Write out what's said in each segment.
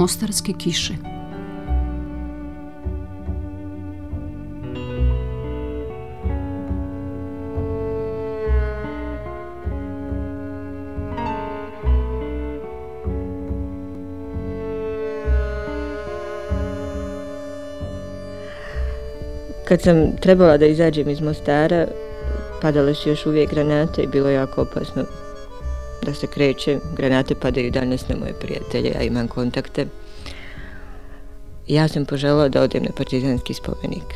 Mostarske kiše. Kad sam trebala da izađem iz Mostara, padale su još uvijek granate i bilo je jako opasno da se kreće. Granate padaju danas na moje prijatelje, ja imam kontakte. Ja sam poželao da odem na partizanski spomenik.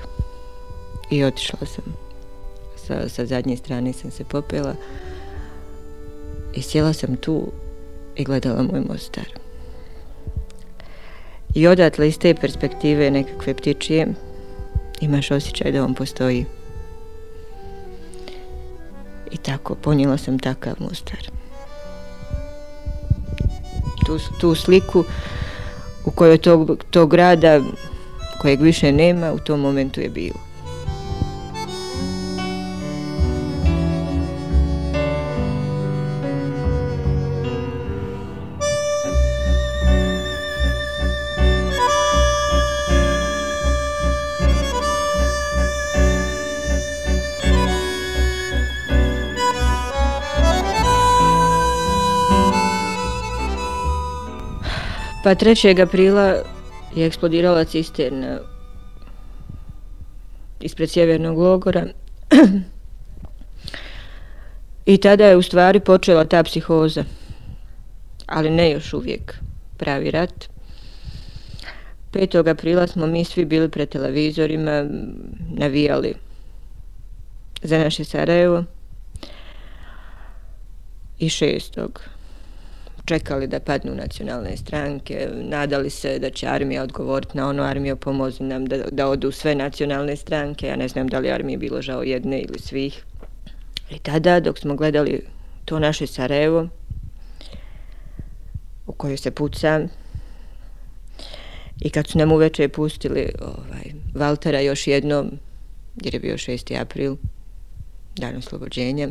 I otišla sam. Sa, sa zadnje strane sam se popela. I sjela sam tu i gledala moj Mostar. I odatle iz te perspektive nekakve ptičije imaš osjećaj da on postoji. I tako, ponijela sam takav Mostar. Tu, tu sliku u kojoj tog, tog grada kojeg više nema, u tom momentu je bilo. Pa 3. aprila je eksplodirala cisterna ispred sjevernog logora. I tada je u stvari počela ta psihoza. Ali ne još uvijek pravi rat. 5. aprila smo mi svi bili pred televizorima, navijali za naše Sarajevo. I 6 čekali da padnu nacionalne stranke, nadali se da će armija odgovoriti na ono armija pomozi nam da, da odu sve nacionalne stranke, ja ne znam da li armije bilo žao jedne ili svih. I tada, dok smo gledali to naše Sarajevo, u kojoj se puca, i kad su nam uveče pustili ovaj, Valtera još jednom, jer je bio 6. april, dan oslobođenja,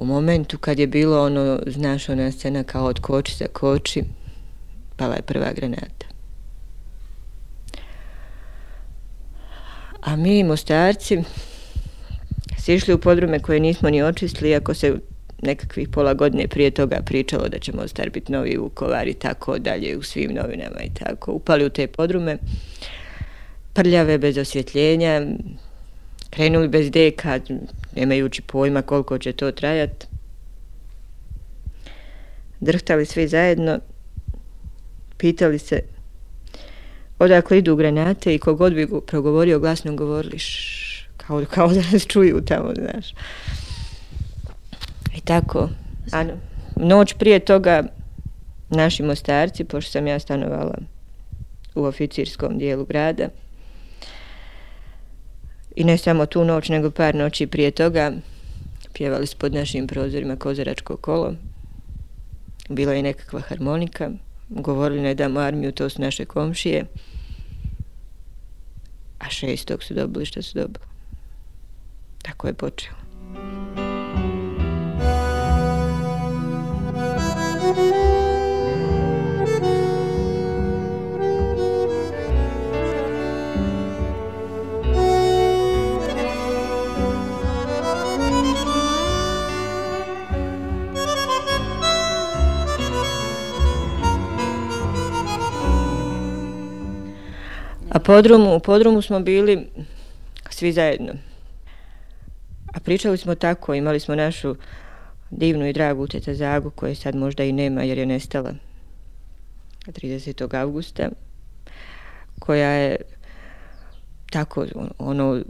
u momentu kad je bilo ono, znaš, ona scena kao od koči za koči, pala je prva granata. A mi, mostarci, si išli u podrume koje nismo ni očistili, ako se nekakvih pola godine prije toga pričalo da će Mostar biti novi Vukovar i tako dalje u svim novinama i tako. Upali u te podrume, prljave bez osvjetljenja, krenuli bez deka, nemajući pojma koliko će to trajati. Drhtali svi zajedno, pitali se odakle idu granate i kogod bi progovorio glasno govorili kao, kao da nas čuju tamo, znaš. I tako, ano, noć prije toga naši mostarci, pošto sam ja stanovala u oficirskom dijelu grada, I ne samo tu noć, nego par noći prije toga pjevali su pod našim prozorima kozaračko kolo. Bila je nekakva harmonika. Govorili ne damo armiju, to su naše komšije. A šestog su dobili što su dobili. Tako je počelo. Podrumu, u podrumu smo bili svi zajedno. A pričali smo tako, imali smo našu divnu i dragu teta Zagu, koje sad možda i nema jer je nestala 30. augusta, koja je tako, ono,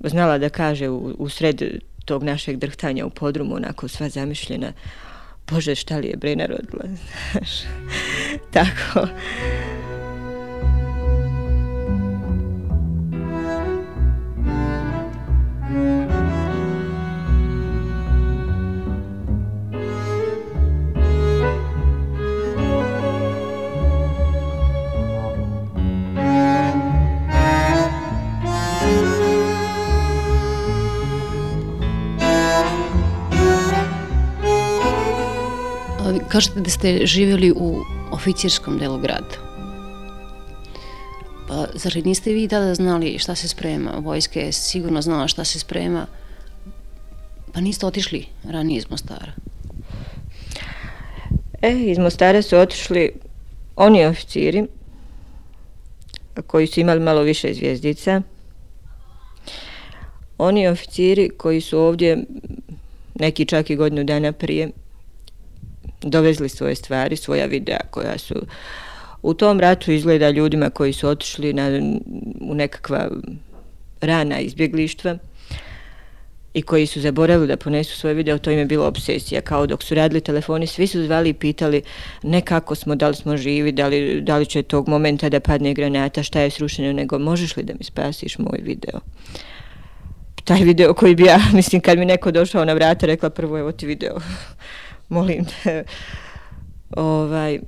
znala da kaže u, u sred tog našeg drhtanja u podrumu, onako sva zamišljena, Bože, šta li je bre rodila znaš, tako. Kažete da ste živjeli u oficirskom delu grada. Pa, zar niste vi tada znali šta se sprema? Vojska je sigurno znala šta se sprema. Pa niste otišli ranije iz Mostara? E, iz Mostara su otišli oni oficiri koji su imali malo više zvijezdica. Oni oficiri koji su ovdje neki čak i godinu dana prije dovezli svoje stvari, svoja videa koja su u tom ratu izgleda ljudima koji su otišli na, u nekakva rana izbjeglištva i koji su zaboravili da ponesu svoje video, to im je bilo obsesija. Kao dok su radili telefoni, svi su zvali i pitali ne kako smo, da li smo živi, da li, da li će tog momenta da padne granata, šta je srušeno, nego možeš li da mi spasiš moj video? Taj video koji bi ja, mislim, kad mi neko došao na vrata, rekla prvo, evo ti video, molim te. ovaj,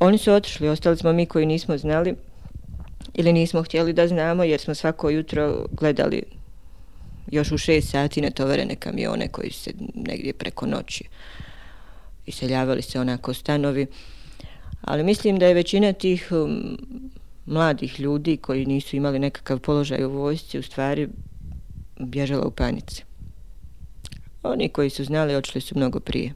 oni su otišli, ostali smo mi koji nismo znali ili nismo htjeli da znamo jer smo svako jutro gledali još u šest sati natovarene kamione koji se negdje preko noći iseljavali se onako stanovi. Ali mislim da je većina tih um, mladih ljudi koji nisu imali nekakav položaj u vojsci u stvari bježala u panici. Pa oni koji su znali odšli su mnogo prije.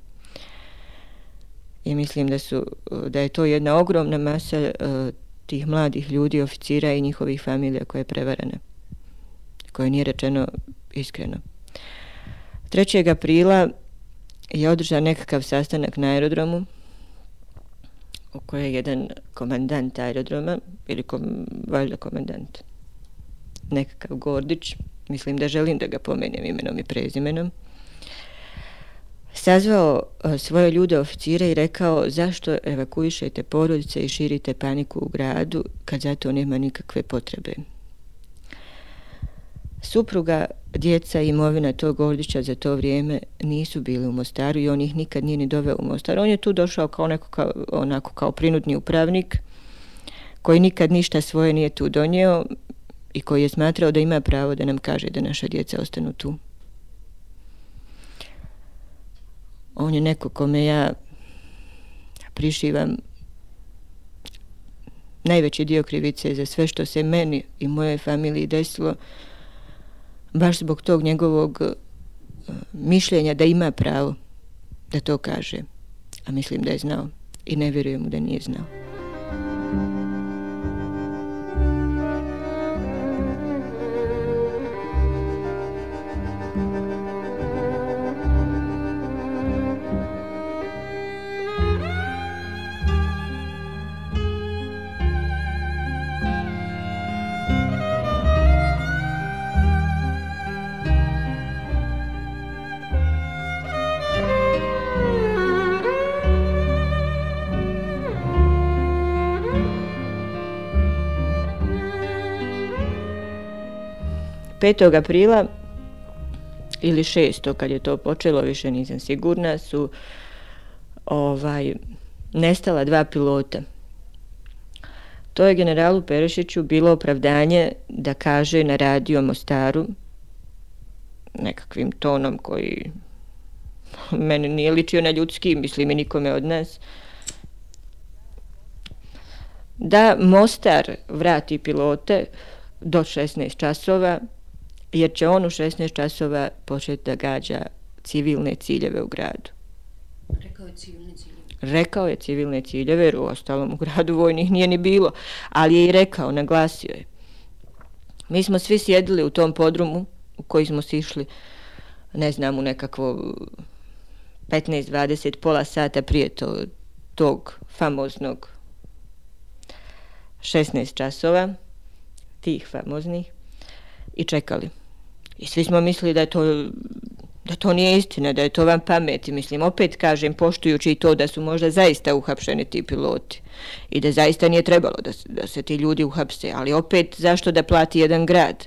I mislim da su da je to jedna ogromna masa uh, tih mladih ljudi, oficira i njihovih familija koje je prevarana. Koje nije rečeno iskreno. 3. aprila je održan nekakav sastanak na aerodromu u kojoj je jedan komandant aerodroma ili kom, valjda komandant nekakav Gordić mislim da želim da ga pomenem imenom i prezimenom sazvao e, svoje ljude oficire i rekao zašto evakuišete porodice i širite paniku u gradu kad zato nema nikakve potrebe. Supruga, djeca i imovina tog Gordića za to vrijeme nisu bili u Mostaru i on ih nikad nije ni doveo u Mostar. On je tu došao kao neko kao, onako kao prinudni upravnik koji nikad ništa svoje nije tu donio i koji je smatrao da ima pravo da nam kaže da naša djeca ostanu tu. On je neko kome ja prišivam najveći dio krivice za sve što se meni i moje familiji desilo baš zbog tog njegovog e, mišljenja da ima pravo da to kaže. A mislim da je znao i ne vjerujem da nije znao. 5. aprila ili 6. kad je to počelo, više nisam sigurna, su ovaj nestala dva pilota. To je generalu Perešiću bilo opravdanje da kaže na radio Mostaru nekakvim tonom koji meni nije ličio na ljudski, mislim i nikome od nas, da Mostar vrati pilote do 16 časova, jer će on u 16 časova početi da gađa civilne ciljeve u gradu. Rekao je civilne ciljeve. Rekao je civilne ciljeve, jer u ostalom u gradu vojnih nije ni bilo, ali je i rekao, naglasio je. Mi smo svi sjedili u tom podrumu u koji smo sišli, ne znam, u nekakvo 15-20 pola sata prije to, tog famoznog 16 časova, tih famoznih, i čekali. I svi smo mislili da je to da to nije istina, da je to vam pameti. Mislim, opet kažem, poštujući i to da su možda zaista uhapšeni ti piloti i da zaista nije trebalo da, da se ti ljudi uhapse, ali opet zašto da plati jedan grad?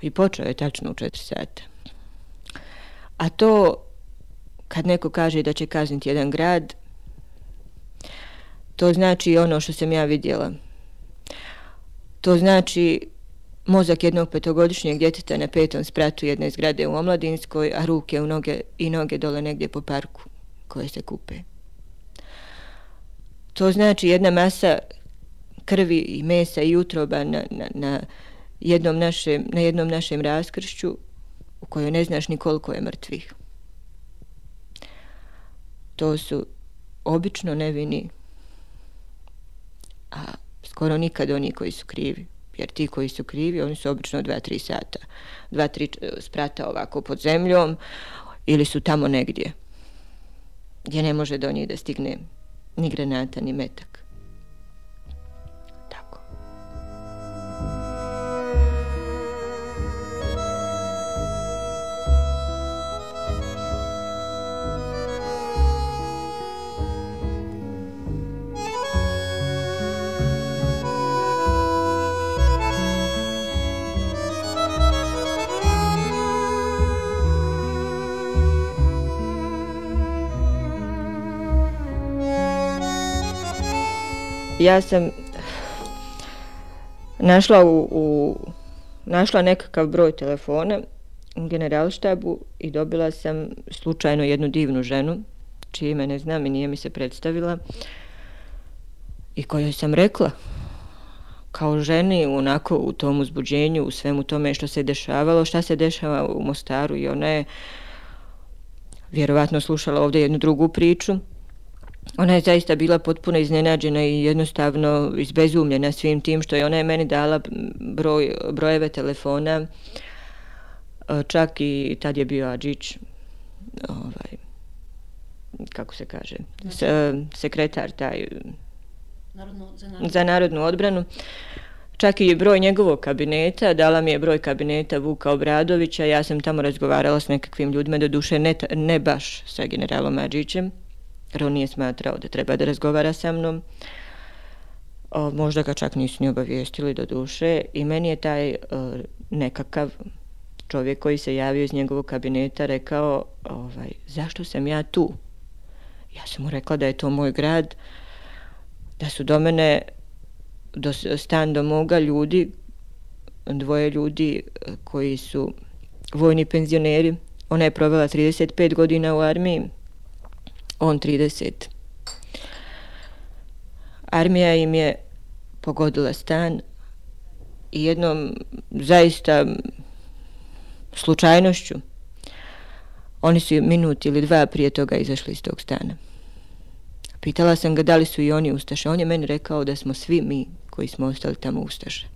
I počeo je tačno u četiri sata. A to, kad neko kaže da će kazniti jedan grad, to znači ono što sam ja vidjela. To znači mozak jednog petogodišnjeg djeteta na petom spratu jedne zgrade u Omladinskoj, a ruke u noge i noge dole negdje po parku koje se kupe. To znači jedna masa krvi i mesa i utroba na, na, na, jednom, našem, na jednom našem raskršću u kojoj ne znaš ni koliko je mrtvih. To su obično nevini, a skoro nikad oni koji su krivi. Jer ti koji su krivi, oni su obično dva, tri sata, dva, tri e, sprata ovako pod zemljom ili su tamo negdje gdje ne može do njih da stigne ni granata, ni metak. Ja sam našla u, u našla nekakav broj telefona u generalštabu i dobila sam slučajno jednu divnu ženu čije ime ne znam i nije mi se predstavila i kojoj sam rekla kao ženi onako u tom uzbuđenju u svemu tome što se dešavalo šta se dešava u Mostaru i ona je vjerovatno slušala ovdje jednu drugu priču. Ona je zaista bila potpuno iznenađena i jednostavno izbezumljena svim tim što je ona je meni dala broj, brojeve telefona, čak i tad je bio Adžić, ovaj, kako se kaže, s, sekretar taj Narodno, za, narodnu. za narodnu odbranu. Čak i broj njegovog kabineta, dala mi je broj kabineta Vuka Obradovića, ja sam tamo razgovarala s nekakvim ljudima, do duše ne, ne baš sa generalom Adžićem, jer on nije smatrao da treba da razgovara sa mnom. O, možda ga čak nisu ni obavijestili do duše i meni je taj o, nekakav čovjek koji se javio iz njegovog kabineta rekao ovaj, zašto sam ja tu? Ja sam mu rekla da je to moj grad, da su do mene do stan do moga ljudi, dvoje ljudi e, koji su vojni penzioneri. Ona je provela 35 godina u armiji, on 30. Armija im je pogodila stan i jednom zaista slučajnošću oni su minut ili dva prije toga izašli iz tog stana. Pitala sam ga da li su i oni ustaše. On je meni rekao da smo svi mi koji smo ostali tamo ustaše.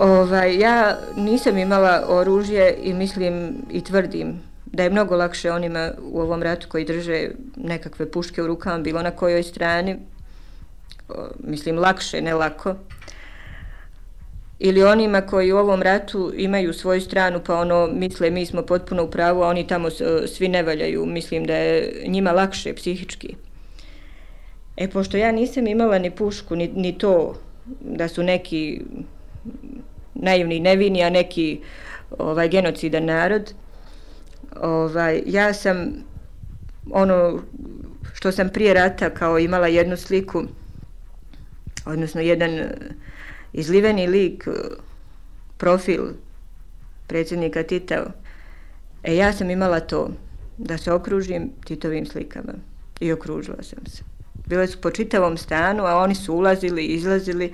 Ovaj, ja nisam imala oružje i mislim i tvrdim da je mnogo lakše onima u ovom ratu koji drže nekakve puške u rukama, bilo na kojoj strani, mislim lakše, ne lako, ili onima koji u ovom ratu imaju svoju stranu pa ono misle mi smo potpuno u pravu, a oni tamo svi ne valjaju, mislim da je njima lakše psihički. E, pošto ja nisam imala ni pušku, ni, ni to da su neki naivni i nevini, a neki ovaj, genocidan narod. Ovaj, ja sam ono što sam prije rata kao imala jednu sliku, odnosno jedan e, izliveni lik, e, profil predsjednika Tita, e ja sam imala to da se okružim Titovim slikama i okružila sam se. Bile su po čitavom stanu, a oni su ulazili, izlazili,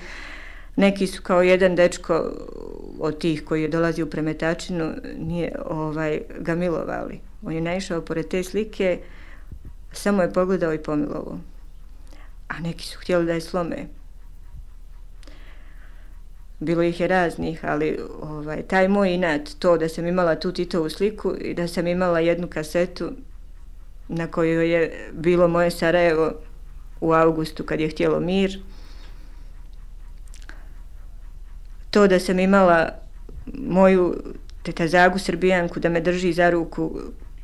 neki su kao jedan dečko od tih koji je dolazio u premetačinu nije ovaj ga milovali. On je naišao pored te slike, samo je pogledao i pomilovao. A neki su htjeli da je slome. bilo ih je raznih, ali ovaj, taj moj inat, to da sam imala tu Titovu sliku i da sam imala jednu kasetu na kojoj je bilo moje Sarajevo u augustu kad je htjelo mir, to da sam imala moju tetazagu Srbijanku da me drži za ruku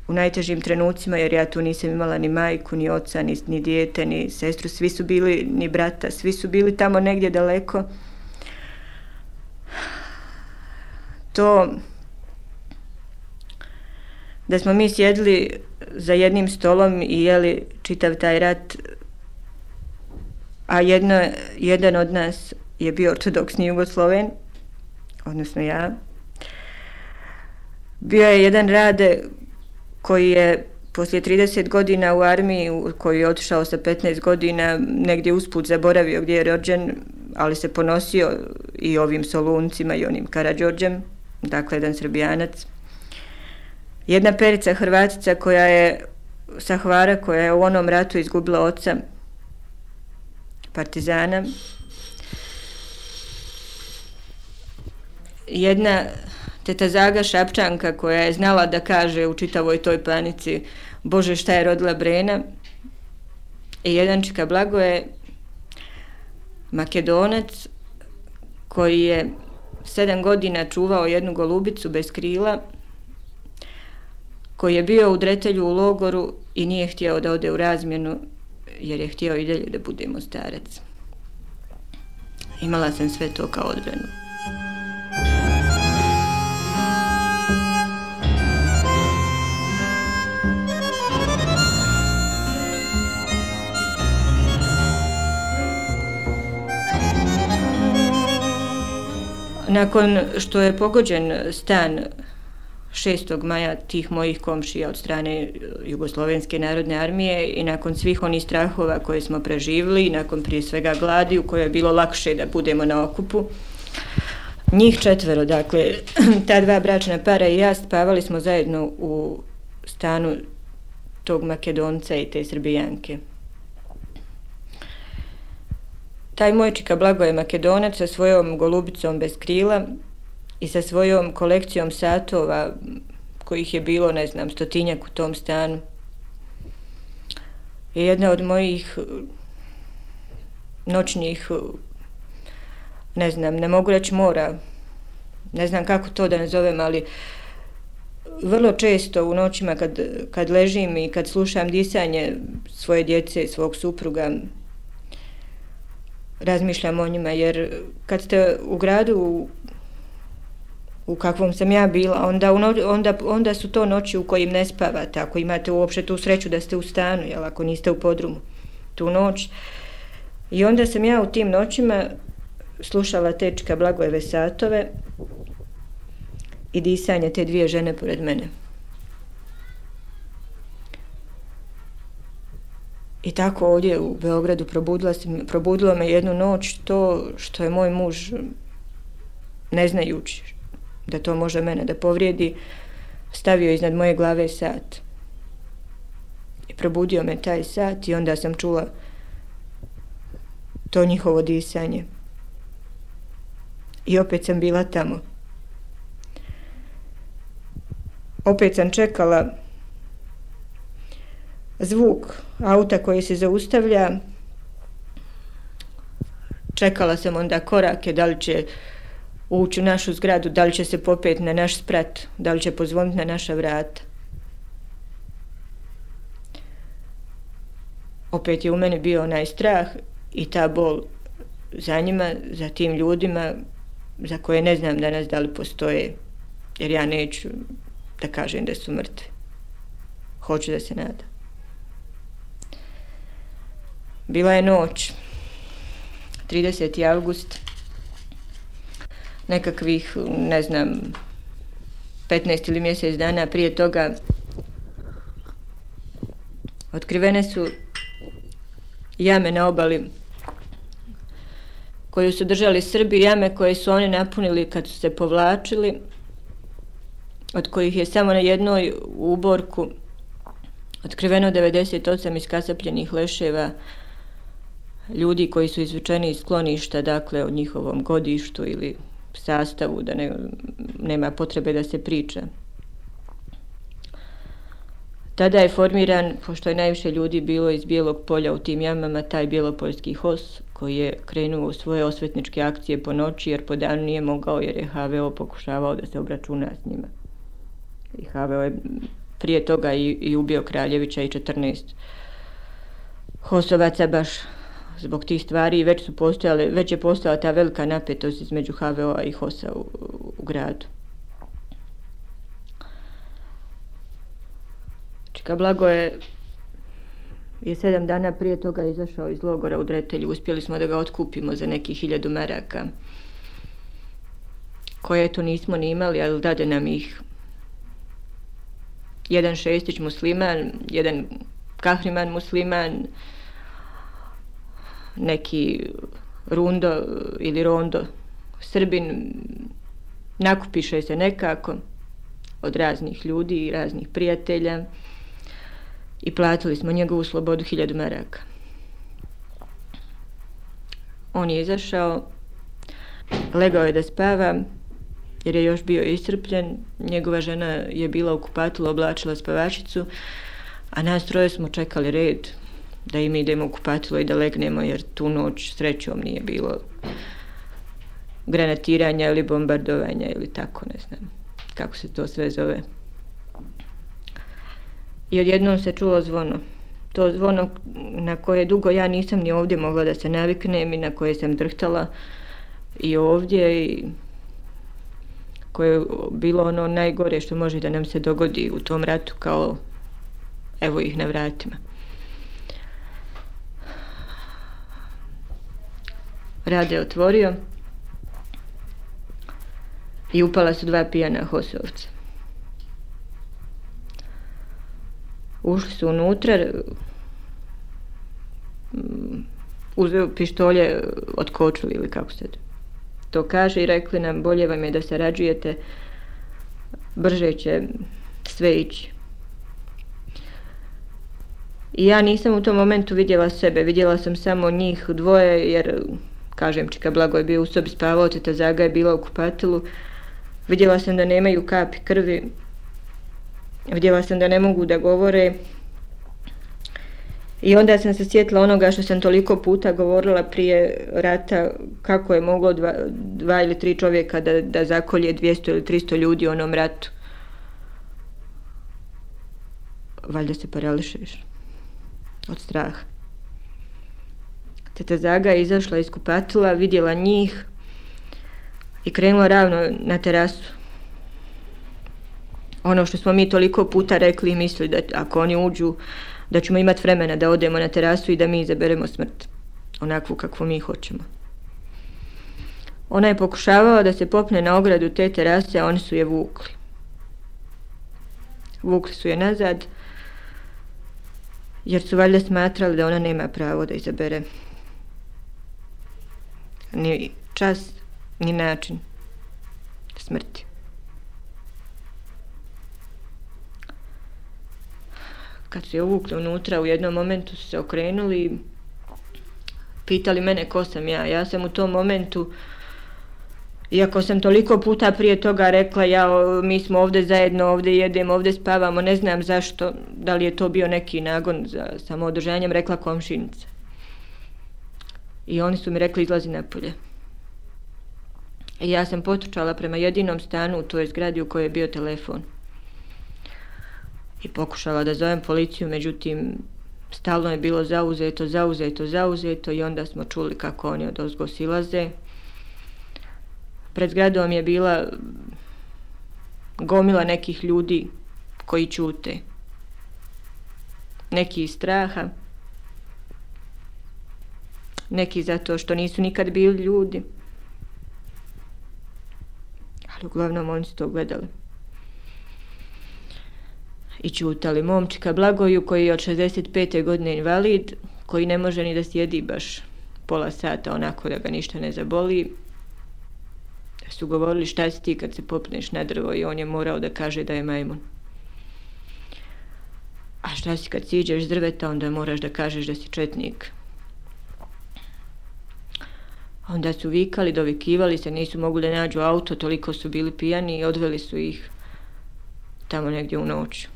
u najtežim trenucima, jer ja tu nisam imala ni majku, ni oca, ni, ni dijete, ni sestru, svi su bili, ni brata, svi su bili tamo negdje daleko. To da smo mi sjedli za jednim stolom i jeli čitav taj rat, a jedno, jedan od nas je bio ortodoksni Jugosloven, odnosno ja. Bio je jedan rade koji je poslije 30 godina u armiji, koji je otišao sa 15 godina, negdje usput zaboravio gdje je rođen, ali se ponosio i ovim Soluncima i onim Karadžorđem, dakle jedan srbijanac. Jedna perica Hrvatica koja je sa Hvara, koja je u onom ratu izgubila oca partizana. Jedna teta Zaga Šapčanka koja je znala da kaže u čitavoj toj panici Bože šta je rodila Brena i jedan čika Blago je makedonac koji je sedam godina čuvao jednu golubicu bez krila koji je bio u dretelju u logoru i nije htio da ode u razmjenu jer je htio i dalje da bude mostarac. Imala sam sve to kao odbranu. Nakon što je pogođen stan 6. maja tih mojih komšija od strane Jugoslovenske narodne armije i nakon svih onih strahova koje smo preživili i nakon prije svega gladi u kojoj je bilo lakše da budemo na okupu, njih četvero, dakle, ta dva bračna para i ja spavali smo zajedno u stanu tog Makedonca i te Srbijanke. Taj moj čika Blago je Makedonac sa svojom golubicom bez krila i sa svojom kolekcijom satova kojih je bilo, ne znam, stotinjak u tom stanu. Je jedna od mojih noćnih, ne znam, ne mogu reći mora, ne znam kako to da nazovem, ali vrlo često u noćima kad, kad ležim i kad slušam disanje svoje djece, svog supruga, razmišljam o njima, jer kad ste u gradu u, u kakvom sam ja bila, onda, onda, onda su to noći u kojim ne spavate, ako imate uopšte tu sreću da ste u stanu, jel, ako niste u podrumu tu noć. I onda sam ja u tim noćima slušala tečka Blagojeve satove i disanje te dvije žene pored mene. I tako ovdje u Beogradu probudila, se, probudila me jednu noć to što je moj muž ne znajući da to može mene da povrijedi, stavio iznad moje glave sat. I probudio me taj sat i onda sam čula to njihovo disanje. I opet sam bila tamo. Opet sam čekala zvuk auta koji se zaustavlja. Čekala sam onda korake, da li će ući u našu zgradu, da li će se popet na naš sprat, da li će pozvoniti na naša vrata. Opet je u meni bio onaj strah i ta bol za njima, za tim ljudima za koje ne znam danas da li postoje, jer ja neću da kažem da su mrtvi. Hoću da se nadam. Bila je noć, 30. august, nekakvih, ne znam, 15 ili mjesec dana prije toga otkrivene su jame na obali koju su držali Srbi, jame koje su oni napunili kad su se povlačili, od kojih je samo na jednoj uborku otkriveno 98 iskasapljenih leševa ljudi koji su izvučeni iz skloništa, dakle, o njihovom godištu ili sastavu, da ne, nema potrebe da se priča. Tada je formiran, pošto je najviše ljudi bilo iz Bijelog polja u tim jamama, taj Bijelopoljski HOS koji je krenuo u svoje osvetničke akcije po noći jer po danu nije mogao jer je HVO pokušavao da se obračuna s njima. I HVO je prije toga i, i ubio Kraljevića i 14 Hosovaca baš zbog tih stvari već su postojale, već je postojala ta velika napetost između HVO-a i HOS-a u, u gradu. Čika Blago je je sedam dana prije toga izašao iz logora u Dretelju. Uspjeli smo da ga otkupimo za nekih hiljadu maraka koje to nismo ni imali, ali dade nam ih jedan šestić musliman, jedan kahriman musliman, neki rundo ili rondo srbin, nakupiše se nekako od raznih ljudi i raznih prijatelja i platili smo njegovu slobodu hiljadu maraka. On je izašao, legao je da spava, jer je još bio iscrpljen. Njegova žena je bila u kupatilu, oblačila spavačicu, a nas troje smo čekali red da im idemo u kupatilo i da legnemo, jer tu noć srećom nije bilo granatiranja ili bombardovanja ili tako, ne znam kako se to sve zove i odjednom se čulo zvono. To zvono na koje dugo ja nisam ni ovdje mogla da se naviknem i na koje sam drhtala i ovdje i koje je bilo ono najgore što može da nam se dogodi u tom ratu kao evo ih na vratima. Rade otvorio i upala su dva pijana hosovca. ušli su unutra, mm, uzeo pištolje, odkočili ili kako se to kaže i rekli nam bolje vam je da se rađujete, brže će sve ići. I ja nisam u tom momentu vidjela sebe, vidjela sam samo njih dvoje, jer, kažem, Čika Blago je bio u sobi spavao, teta Zaga je bila u kupatilu. Vidjela sam da nemaju kapi krvi, vidjela sam da ne mogu da govore i onda sam se sjetila onoga što sam toliko puta govorila prije rata kako je moglo dva, dva ili tri čovjeka da, da zakolje 200 ili 300 ljudi u onom ratu. Valjda se parališeš od straha. Teta Zaga je izašla iz kupatila, vidjela njih i krenula ravno na terasu ono što smo mi toliko puta rekli i mislili da ako oni uđu da ćemo imati vremena da odemo na terasu i da mi izaberemo smrt onakvu kakvu mi hoćemo. Ona je pokušavala da se popne na ogradu te terase, a oni su je vukli. Vukli su je nazad, jer su valjda smatrali da ona nema pravo da izabere ni čas, ni način smrti. kad su je uvukli unutra, u jednom momentu su se okrenuli pitali mene ko sam ja. Ja sam u tom momentu, iako sam toliko puta prije toga rekla, ja, mi smo ovde zajedno, ovde jedemo, ovde spavamo, ne znam zašto, da li je to bio neki nagon za samoodržanjem, rekla komšinica. I oni su mi rekli, izlazi napolje. I ja sam potučala prema jedinom stanu u toj zgradi u kojoj je bio telefon i pokušala da zovem policiju, međutim, stalno je bilo zauzeto, zauzeto, zauzeto i onda smo čuli kako oni od ozgo silaze. Pred zgradom je bila gomila nekih ljudi koji čute. Neki iz straha, neki zato što nisu nikad bili ljudi. Ali uglavnom oni su to gledali i čutali momčika Blagoju koji je od 65. godine invalid, koji ne može ni da sjedi baš pola sata onako da ga ništa ne zaboli. Su govorili šta si ti kad se popneš na drvo i on je morao da kaže da je majmun. A šta si kad siđeš s drveta onda moraš da kažeš da si četnik. Onda su vikali, dovikivali se, nisu mogli da nađu auto, toliko su bili pijani i odveli su ih tamo negdje u noću.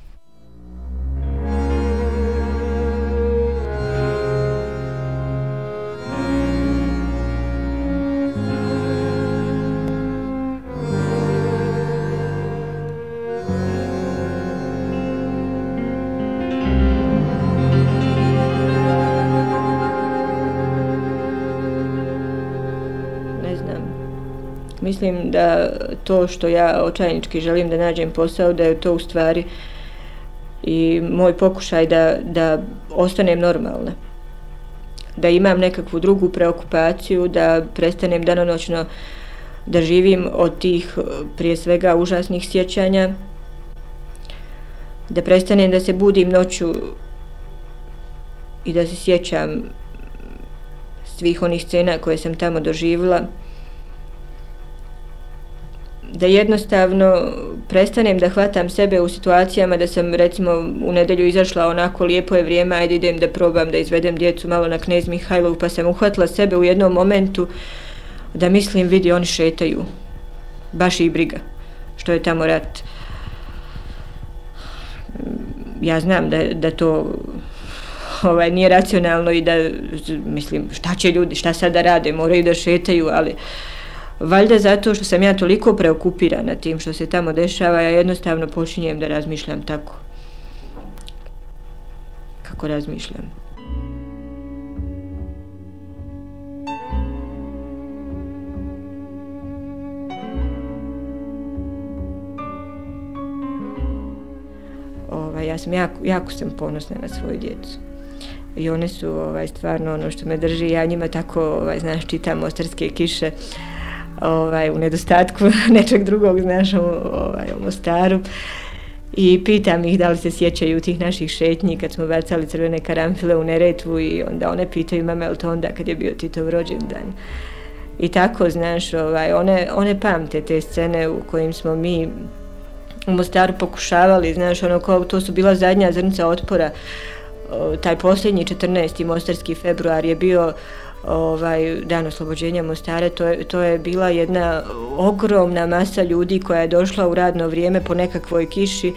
Mislim da to što ja očajnički želim da nađem posao, da je to u stvari i moj pokušaj da, da ostanem normalna. Da imam nekakvu drugu preokupaciju, da prestanem danonoćno da živim od tih prije svega užasnih sjećanja, da prestanem da se budim noću i da se sjećam svih onih scena koje sam tamo doživjela da jednostavno prestanem da hvatam sebe u situacijama da sam recimo u nedelju izašla onako lijepo je vrijeme, ajde idem da probam da izvedem djecu malo na knez Mihajlov, pa sam uhvatila sebe u jednom momentu da mislim vidi oni šetaju, baš i briga što je tamo rat. Ja znam da, da to ovaj, nije racionalno i da mislim šta će ljudi, šta sad da rade, moraju da šetaju, ali Valjda zato što sam ja toliko preokupirana tim što se tamo dešava, ja jednostavno počinjem da razmišljam tako. Kako razmišljam? Ovaj, ja sam jako, jako sam ponosna na svoju djecu. I one su ovaj, stvarno ono što me drži, ja njima tako, ovaj, znaš, čitam ostarske kiše, ovaj, u nedostatku nečeg drugog, znaš, ovaj, u Mostaru. I pitam ih da li se sjećaju tih naših šetnji kad smo bacali crvene karamfile u Neretvu i onda one pitaju mama je to onda kad je bio Titov rođendan? I tako, znaš, ovaj, one, one pamte te scene u kojim smo mi u Mostaru pokušavali, znaš, ono, kao, to su bila zadnja zrnca otpora, taj posljednji 14. mostarski februar je bio ovaj dan oslobođenja Mostara to je, to je bila jedna ogromna masa ljudi koja je došla u radno vrijeme po nekakvoj kiši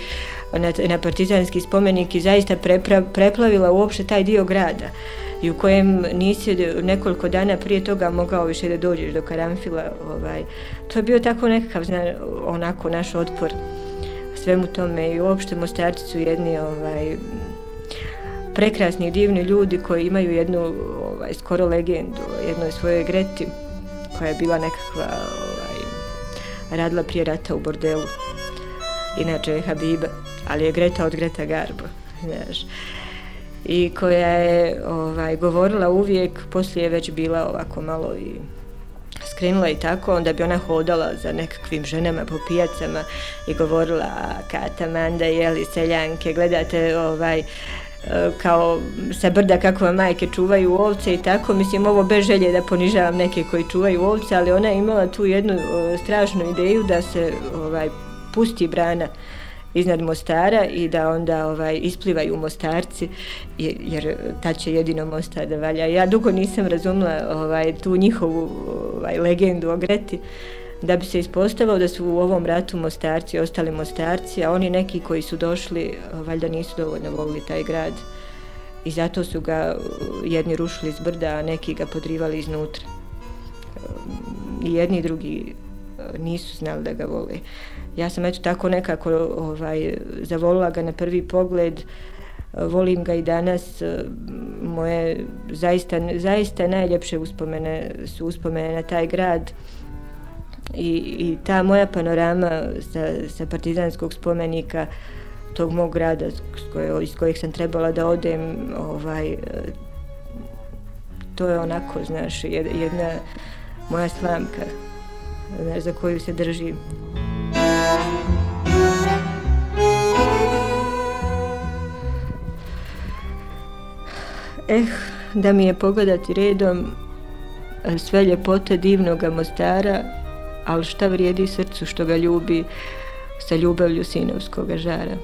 na, na partizanski spomenik i zaista prepra, preplavila uopšte taj dio grada i u kojem nisi nekoliko dana prije toga mogao više da dođeš do Karamfila ovaj. To je bio tako nekakav zna, onako naš otpor svemu tome i uopšte Mostarci su jedni ovaj prekrasni divni ljudi koji imaju jednu ovaj, skoro legendu jednoj svojoj Greti koja je bila nekakva ovaj, radila prije rata u bordelu inače je Habiba ali je Greta od Greta Garbo znaš. I koja je ovaj, govorila uvijek poslije je već bila ovako malo i skrenula i tako, onda bi ona hodala za nekakvim ženama po pijacama i govorila, Kata, Manda, jeli, seljanke, gledate ovaj, E, kao sa brda kako vam majke čuvaju ovce i tako, mislim ovo bez želje da ponižavam neke koji čuvaju ovce, ali ona je imala tu jednu o, strašnu ideju da se ovaj pusti brana iznad Mostara i da onda ovaj isplivaju Mostarci jer ta će jedino Mostar da valja. Ja dugo nisam razumla ovaj tu njihovu ovaj legendu o Greti da bi se ispostavao da su u ovom ratu mostarci ostali mostarci, a oni neki koji su došli, eh, valjda nisu dovoljno volili taj grad. I zato su ga eh, jedni rušili iz brda, a neki ga podrivali iznutra. Eh, I jedni i drugi nisu znali da ga vole. Ja sam eto tako nekako ovaj, zavolila ga na prvi pogled, volim ga i danas. Moje zaista, zaista najljepše uspomene su uspomene na taj grad i, i ta moja panorama sa, sa partizanskog spomenika tog mog grada s koje, iz kojeg sam trebala da odem ovaj, to je onako, znaš, jedna moja slamka znaš, za koju se držim. Eh, da mi je pogledati redom sve ljepote divnog Mostara, ali šta vrijedi srcu što ga ljubi sa ljubavlju sinovskog žara.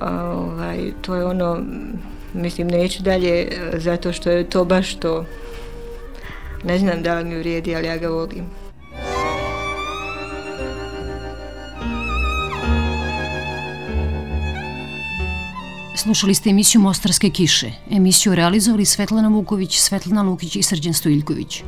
Ovaj, to je ono, mislim, neću dalje eh, zato što je to baš to. Ne znam da li mi vrijedi, ali ja ga volim. Slušali ste emisiju Mostarske kiše. Emisiju realizovali Svetlana Vuković, Svetlana Lukić i Srđan Stojiljković.